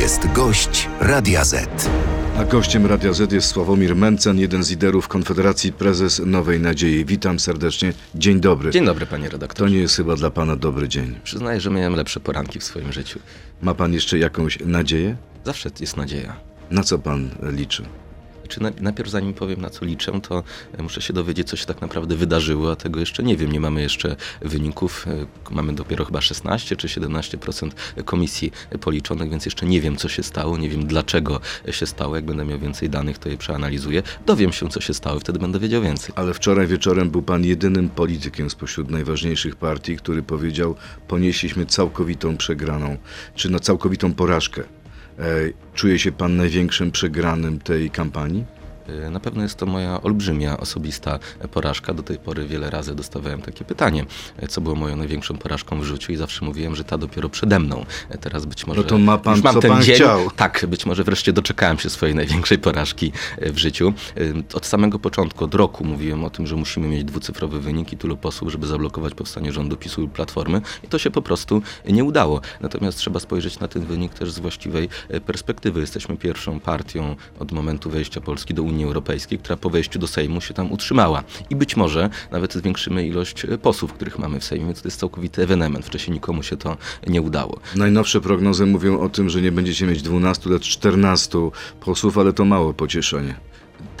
jest gość Radia Z. A gościem Radia Z jest Sławomir Mencen, jeden z liderów Konfederacji, prezes Nowej Nadziei. Witam serdecznie. Dzień dobry. Dzień dobry, panie To redaktorze. nie jest chyba dla pana dobry dzień. Przyznaję, że miałem lepsze poranki w swoim życiu. Ma pan jeszcze jakąś nadzieję? Zawsze jest nadzieja. Na co pan liczy? Czy na, najpierw zanim powiem na co liczę, to e, muszę się dowiedzieć, co się tak naprawdę wydarzyło, a tego jeszcze nie wiem. Nie mamy jeszcze wyników. E, Mamy dopiero chyba 16 czy 17% komisji policzonych, więc jeszcze nie wiem, co się stało, nie wiem dlaczego się stało. Jak będę miał więcej danych, to je przeanalizuję. Dowiem się, co się stało wtedy będę wiedział więcej. Ale wczoraj wieczorem był pan jedynym politykiem spośród najważniejszych partii, który powiedział, ponieśliśmy całkowitą przegraną, czy na całkowitą porażkę. E, czuje się pan największym przegranym tej kampanii? Na pewno jest to moja olbrzymia, osobista porażka. Do tej pory wiele razy dostawałem takie pytanie, co było moją największą porażką w życiu i zawsze mówiłem, że ta dopiero przede mną. Teraz być może... No to ma pan, już mam co ten pan dzień. chciał. Tak, być może wreszcie doczekałem się swojej największej porażki e, w życiu. E, Od samego początku, od roku mówiłem o tym, że musimy mieć dwucyfrowy wynik i tylu posłów, żeby zablokować powstanie rządu PiSu i Platformy i to się po prostu nie udało. Natomiast trzeba spojrzeć na ten wynik też z właściwej e, perspektywy. Jesteśmy pierwszą partią od momentu wejścia Polski do Unii Europejskiej, która po wejściu do Sejmu się tam utrzymała. I być może nawet zwiększymy ilość e, posłów, których mamy w Sejmie, więc to jest całkowity ewenement. Wcześniej nikomu się to nie udało. Najnowsze prognozy mówią o tym, że nie będziecie mieć 12, lecz 14 posłów, ale to mało pocieszenie.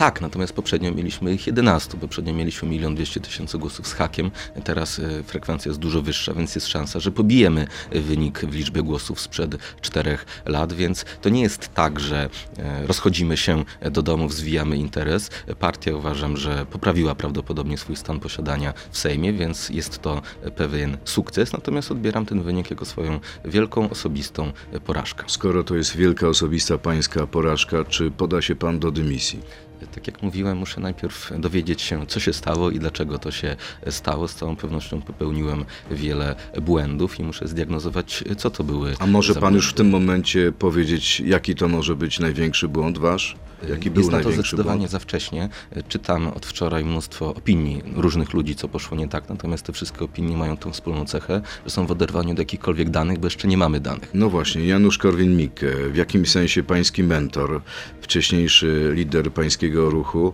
Tak, natomiast poprzednio mieliśmy ich 11. Poprzednio mieliśmy 1 200 tysięcy głosów z hakiem. Teraz e, frekwencja jest dużo wyższa, więc jest szansa, że pobijemy e, wynik w liczbie głosów sprzed 4 lat, więc to nie jest tak, że e, rozchodzimy się do domów, zwijamy interes. Partia uważam, że poprawiła prawdopodobnie swój stan posiadania w Sejmie, więc jest to pewien sukces. Natomiast odbieram ten wynik jako swoją wielką, osobistą porażkę. Skoro to jest wielka osobista pańska porażka, czy poda się pan do dymisji? Tak jak mówiłem, muszę najpierw dowiedzieć się, co się stało i dlaczego to się stało. Z całą pewnością popełniłem wiele błędów i muszę zdiagnozować, co to były. A może pan już w błędy. tym momencie powiedzieć, jaki to może być największy błąd wasz? Jaki był Jest na to zdecydowanie błąd? za wcześnie. Czytam od wczoraj mnóstwo opinii różnych ludzi, co poszło nie tak, natomiast te wszystkie opinie mają tą wspólną cechę, że są w oderwaniu do jakichkolwiek danych, bo jeszcze nie mamy danych. No właśnie, Janusz Korwin-Mikke, w jakimś sensie pański mentor, wcześniejszy lider pańskiego ruchu,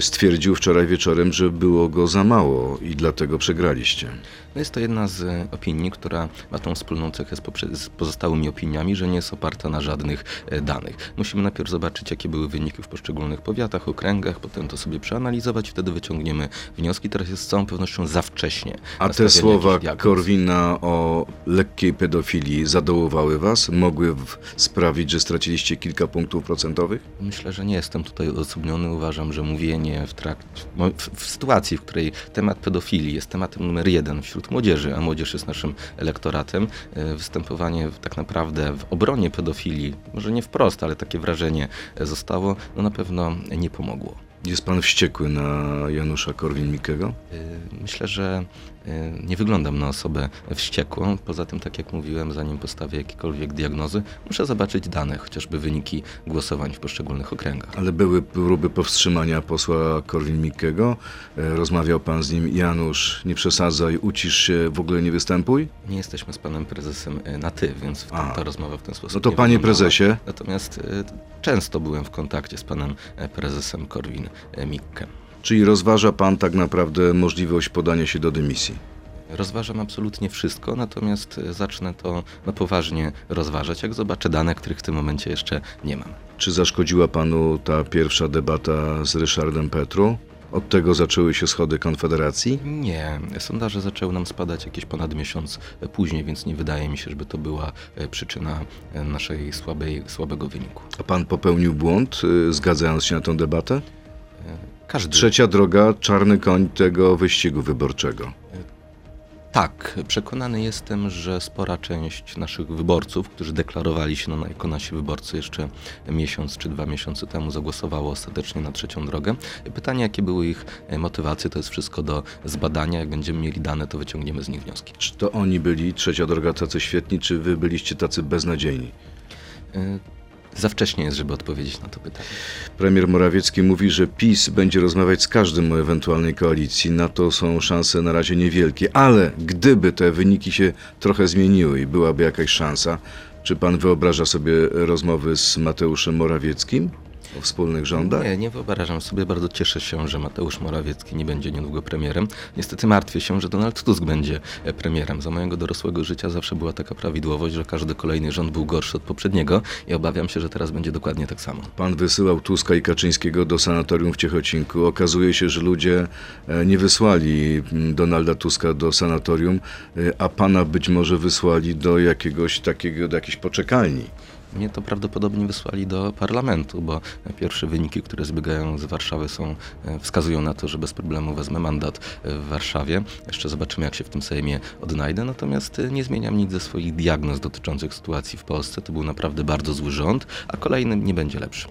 stwierdził wczoraj wieczorem, że było go za mało i dlatego przegraliście. No jest to jedna z e, opinii, która ma tą wspólną cechę z, pozostałymi opiniami, że nie jest oparta na żadnych e, danych. Musimy najpierw zobaczyć, jakie były wyniki w poszczególnych powiatach, okręgach, potem to sobie przeanalizować i wtedy wyciągniemy wnioski. Teraz jest z całą pewnością za wcześnie. A te słowa. Korwina o lekkiej pedofilii zadołowały was? Mogły sprawić, że straciliście kilka punktów procentowych? Myślę, że nie jestem tutaj odosobniony. Uważam, że mówienie w, trakcie, w, w sytuacji, w której temat pedofilii jest tematem numer jeden wśród młodzieży, a młodzież jest naszym elektoratem, e, występowanie tak naprawdę w obronie pedofilii, może nie wprost, ale takie wrażenie e, zostało, no na pewno nie pomogło. Jest pan wściekły na Janusza Korwin-Mikkego? E, Myślę, że nie wyglądam na osobę wściekłą. Poza tym, tak jak mówiłem, zanim postawię jakiekolwiek diagnozy, muszę zobaczyć dane, chociażby wyniki głosowań w poszczególnych okręgach. Ale były próby powstrzymania posła Korwin-Mikkego. E, Rozmawiał pan z nim, Janusz, nie przesadzaj, ucisz się, w ogóle nie występuj? Nie jesteśmy z panem prezesem e, na ty, więc tym, ta rozmowa w ten sposób. No to nie panie wyglądała. prezesie, Natomiast często byłem w kontakcie z panem prezesem Korwin-Mikkem. Czyli rozważa pan tak naprawdę możliwość podania się do dymisji? Rozważam absolutnie wszystko, natomiast e, zacznę to no, poważnie rozważać, jak zobaczę dane, których w tym momencie jeszcze nie mam. Czy zaszkodziła panu ta pierwsza debata z Ryszardem Petru? Od tego zaczęły się schody Konfederacji? Nie, sondaże zaczęły nam spadać jakieś ponad miesiąc e, później, więc nie wydaje mi się, żeby to była e, przyczyna naszej słabej, słabego wyniku. A pan popełnił błąd, zgadzając się na tę debatę? Każdy. Trzecia droga, czarny koń tego wyścigu wyborczego. Tak, przekonany jestem, że spora część naszych wyborców, którzy deklarowali się na, jako nasi wyborcy jeszcze miesiąc czy dwa miesiące temu, zagłosowało ostatecznie na trzecią drogę. Pytanie, jakie były ich motywacje, to jest wszystko do zbadania. Jak będziemy mieli dane, to wyciągniemy z nich wnioski. Czy to oni byli, trzecia droga, tacy świetni, czy wy byliście tacy beznadziejni? E, Za wcześnie jest, żeby odpowiedzieć na to pytanie. Premier Morawiecki mówi, że PiS będzie rozmawiać z każdym o ewentualnej koalicji. Na to są szanse na razie niewielkie, ale gdyby te wyniki się trochę zmieniły i byłaby jakaś szansa, Czy pan wyobraża sobie rozmowy z Mateuszem Morawieckim o wspólnych rządach? Nie, nie wyobrażam sobie. Bardzo cieszę się, że Mateusz Morawiecki nie będzie niedługo premierem. Niestety martwię się, że Donald Tusk będzie e, premierem. Za mojego dorosłego życia zawsze była taka prawidłowość, że każdy kolejny rząd był gorszy od poprzedniego i obawiam się, że teraz będzie dokładnie tak samo. Pan wysyłał Tuska i Kaczyńskiego do sanatorium w Ciechocinku. Okazuje się, że ludzie e, nie wysłali mm, Donalda Tuska do sanatorium, e, a pana być może wysłali do jakiegoś takiego, do jakiejś poczekalni. Mnie to prawdopodobnie wysłali do parlamentu, bo pierwsze wyniki, które zbiegają z Warszawy są, e, wskazują na to, że bez problemu wezmę mandat e, w Warszawie. Jeszcze zobaczymy, jak się w tym Sejmie odnajdę. Natomiast e, nie zmieniam nic ze swoich diagnoz dotyczących sytuacji w Polsce. To był naprawdę bardzo zły rząd, a kolejny nie będzie lepszy.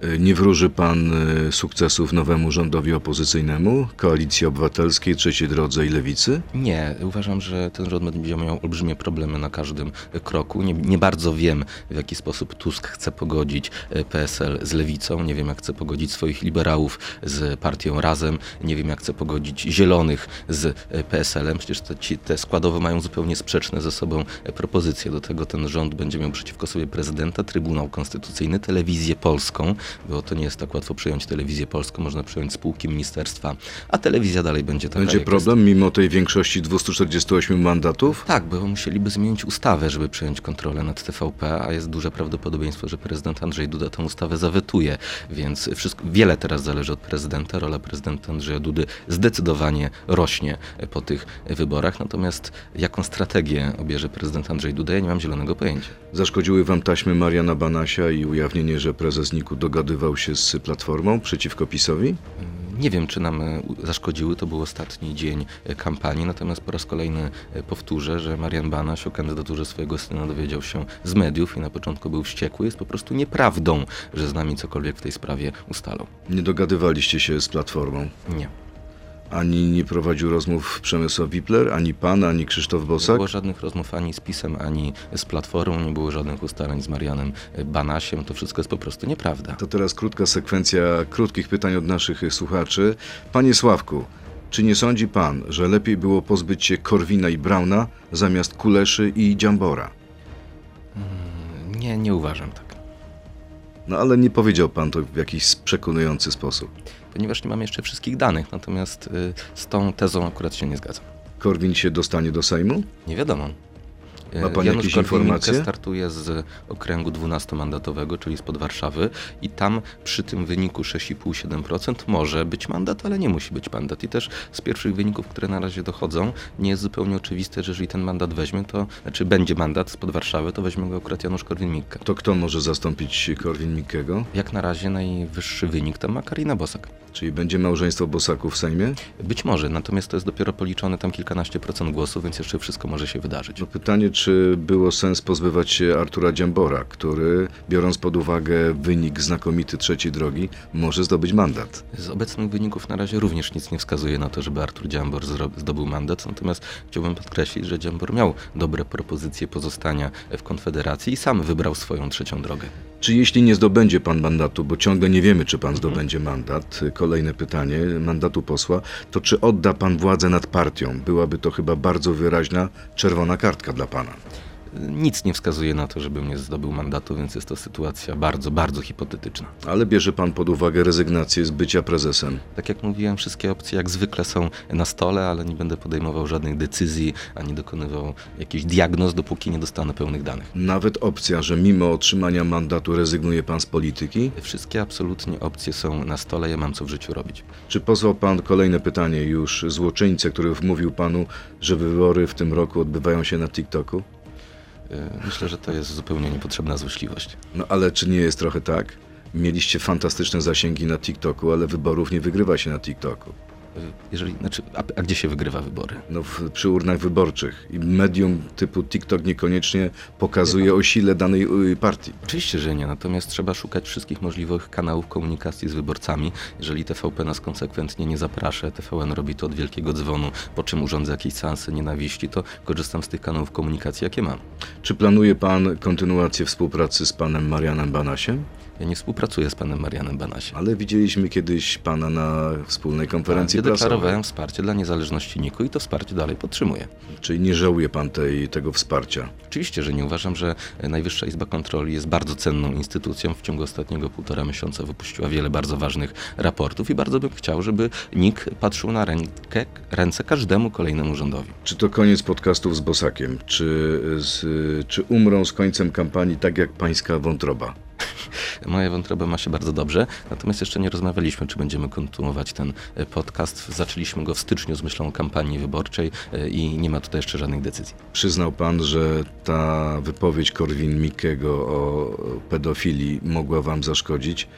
E, Nie wróży pan e, sukcesów nowemu rządowi opozycyjnemu, Koalicji Obywatelskiej, Trzeciej Drodze i Lewicy? Nie, uważam, że ten rząd będzie miał olbrzymie problemy na każdym kroku. Nie, nie bardzo wiem, w jaki sposób Tusk chce pogodzić e, PSL z lewicą. Nie wiem, jak chce pogodzić swoich liberałów z partią Razem. Nie wiem, jak chce pogodzić Zielonych z e, PSL-em. Przecież te, ci, te składowe mają zupełnie sprzeczne ze sobą e, propozycje. Do tego ten rząd będzie miał przeciwko sobie prezydenta, Trybunał Konstytucyjny, telewizję polską, bo to nie jest tak łatwo przyjąć telewizję polską. Można przyjąć spółki ministerstwa, a telewizja dalej będzie taka. Będzie problem mimo tej większości 248 mandatów? tak, bo musieliby zmienić ustawę, żeby przejąć kontrolę nad TVP, a jest duże prawdopodobieństwo, że prezydent Andrzej Duda tę ustawę zawetuje, więc wszystko, wiele teraz zależy od prezydenta. Rola prezydenta Andrzeja Dudy zdecydowanie rośnie po tych wyborach, natomiast jaką strategię obierze prezydent Andrzej Duda, ja nie mam zielonego pojęcia. Zaszkodziły wam taśmy Mariana Banasia i ujawnienie, że prezes Niku dogadywał się z Platformą przeciwko PiSowi? Nie wiem, czy nam e, zaszkodziły, to był ostatni dzień e, kampanii, natomiast po raz kolejny e, powtórzę, że Marian Banaś o kandydaturze swojego syna dowiedział się z mediów i na początku był wściekły. Jest po prostu nieprawdą, że z nami cokolwiek w tej sprawie ustalą. Nie dogadywaliście się z Platformą. Nie. Ani nie prowadził rozmów Przemysław Wipler, ani pan, ani Krzysztof Nie Bosak? było żadnych rozmów ani z PiSem, ani z Platformą, nie było żadnych ustaleń z Marianem Banasiem. To wszystko jest po prostu nieprawda. To teraz krótka sekwencja krótkich pytań od naszych słuchaczy. Panie Sławku, czy nie sądzi pan, że lepiej było pozbyć się Korwina i Brauna zamiast Kuleszy i Dziambora? Nie, nie uważam tak. No ale nie powiedział pan to w jakiś przekonujący sposób. Ponieważ nie mam jeszcze wszystkich danych, natomiast y, z tą tezą akurat się nie zgadzam. Korwin się dostanie do Sejmu? Nie wiadomo. Ma pan Janusz jakieś informacje? startuje z okręgu 12-mandatowego, czyli spod Warszawy i tam przy tym wyniku 6,5-7% może być mandat, ale nie musi być mandat. I też z pierwszych wyników, które na razie dochodzą, nie jest zupełnie oczywiste, że jeżeli ten mandat weźmie, to znaczy będzie mandat spod Warszawy, to weźmie go akurat Janusz Korwin-Mikke. To kto może zastąpić Korwin-Mikkego? Jak na razie najwyższy wynik tam ma Karina Bosak. Czyli będzie małżeństwo Bosaków w Sejmie? Być może, natomiast to jest dopiero policzone tam kilkanaście procent głosów, więc jeszcze wszystko może się wydarzyć. No pytanie, czy było sens pozbywać się Artura Dziambora, który, biorąc pod uwagę wynik znakomity trzeciej drogi, może zdobyć mandat? Z obecnych wyników na razie również nic nie wskazuje na to, żeby Artur Dziambor zdobył mandat, natomiast chciałbym podkreślić, że Dziambor miał dobre propozycje pozostania w Konfederacji i sam wybrał swoją trzecią drogę. Czy jeśli nie zdobędzie pan mandatu, bo ciągle nie wiemy, czy pan zdobędzie mandat, kolejne pytanie, mandatu posła, to czy odda pan władzę nad partią? Byłaby to chyba bardzo wyraźna czerwona kartka dla pana. Nic nie wskazuje na to, żebym nie zdobył mandatu, więc jest to sytuacja bardzo, bardzo hipotetyczna. Ale bierze pan pod uwagę rezygnację z bycia prezesem. Tak jak mówiłem, wszystkie opcje jak zwykle są na stole, ale nie będę podejmował żadnych decyzji, ani dokonywał jakichś diagnoz, dopóki nie dostanę pełnych danych. Nawet opcja, że mimo otrzymania mandatu rezygnuje pan z polityki? Wszystkie absolutnie opcje są na stole, ja mam co w życiu robić. Czy pozwał pan kolejne pytanie już złoczyńcę, który wmówił panu, że wybory w tym roku odbywają się na TikToku? Yy, Myślę, że to jest zupełnie niepotrzebna złośliwość. No ale czy nie jest trochę tak? Mieliście fantastyczne zasięgi na TikToku, ale wyborów nie wygrywa się na TikToku. Jeżeli, znaczy, a, a gdzie się wygrywa wybory? No w, przy urnach wyborczych. I medium typu TikTok niekoniecznie pokazuje o sile danej y, partii. Oczywiście, że nie, natomiast trzeba szukać wszystkich możliwych kanałów komunikacji z wyborcami. Jeżeli TVP nas konsekwentnie nie zaprasza, TVN robi to od wielkiego dzwonu, po czym urządza jakieś seanse nienawiści, to korzystam z tych kanałów komunikacji, jakie mam. Czy planuje pan kontynuację współpracy z panem Marianem Banasiem? Ja nie współpracuję z panem Marianem Banasiem. Ale widzieliśmy kiedyś pana na wspólnej konferencji Ja prasowej. deklarowałem wsparcie dla niezależności NIK-u i to wsparcie dalej podtrzymuję. Czyli nie żałuje pan tej, tego wsparcia. Oczywiście, że nie uważam, że Najwyższa Izba Kontroli jest bardzo cenną instytucją. W ciągu ostatniego półtora miesiąca wypuściła wiele bardzo ważnych raportów i bardzo bym chciał, żeby NIK patrzył na rękę, ręce każdemu kolejnemu rządowi. Czy to koniec podcastów z Bosakiem? Czy, z, czy umrą z końcem kampanii tak jak pańska wątroba? Moja wątroba ma się bardzo dobrze, natomiast jeszcze nie rozmawialiśmy, czy będziemy kontynuować ten e, podcast. Zaczęliśmy go w styczniu z myślą o kampanii wyborczej e, i nie ma tutaj jeszcze żadnych decyzji. Przyznał pan, że ta wypowiedź Korwin-Mikkego o pedofilii mogła wam zaszkodzić?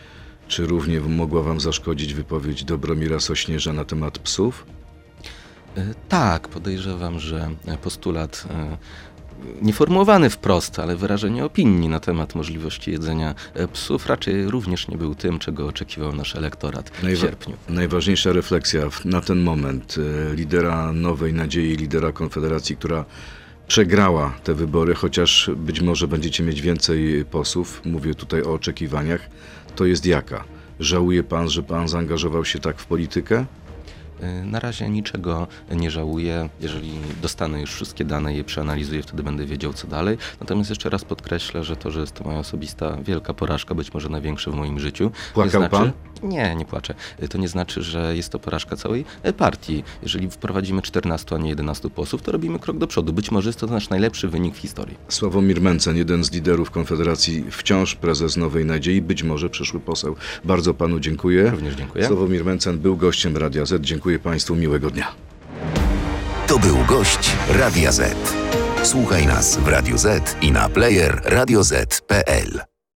Czy równie mogła wam zaszkodzić wypowiedź Dobromira Sośnierza na temat psów? E, Tak, podejrzewam, że postulat nieformułowany wprost, ale wyrażenie opinii na temat możliwości jedzenia psów raczej również nie był tym, czego oczekiwał nasz elektorat w Najwa- sierpniu. Najważniejsza refleksja na ten moment e, lidera Nowej Nadziei, lidera Konfederacji, która przegrała te wybory, chociaż być może będziecie mieć więcej posłów, mówię tutaj o oczekiwaniach, to jest jaka? Żałuje pan, że pan zaangażował się tak w politykę? E, Na razie niczego nie żałuję. Jeżeli dostanę już wszystkie dane je przeanalizuję, wtedy będę wiedział, co dalej. Natomiast jeszcze raz podkreślę, że to, że jest to moja osobista wielka porażka, być może największa w moim życiu. Płakał nie znaczy, pan? Nie, nie płaczę. E, To nie znaczy, że jest to porażka całej e, partii. Jeżeli wprowadzimy 14, a nie 11 posłów, to robimy krok do przodu. Być może jest to nasz najlepszy wynik w historii. Sławomir Mencen, jeden z liderów Konfederacji, wciąż prezes Nowej Nadziei, być może przyszły poseł. Bardzo panu dziękuję. Również dziękuję. Sławomir Mencen był gościem Radia Z. Dziękuję państwu, miłego dnia. To był gość Radia Z. Słuchaj nas w Radio Z i na player radioz.pl.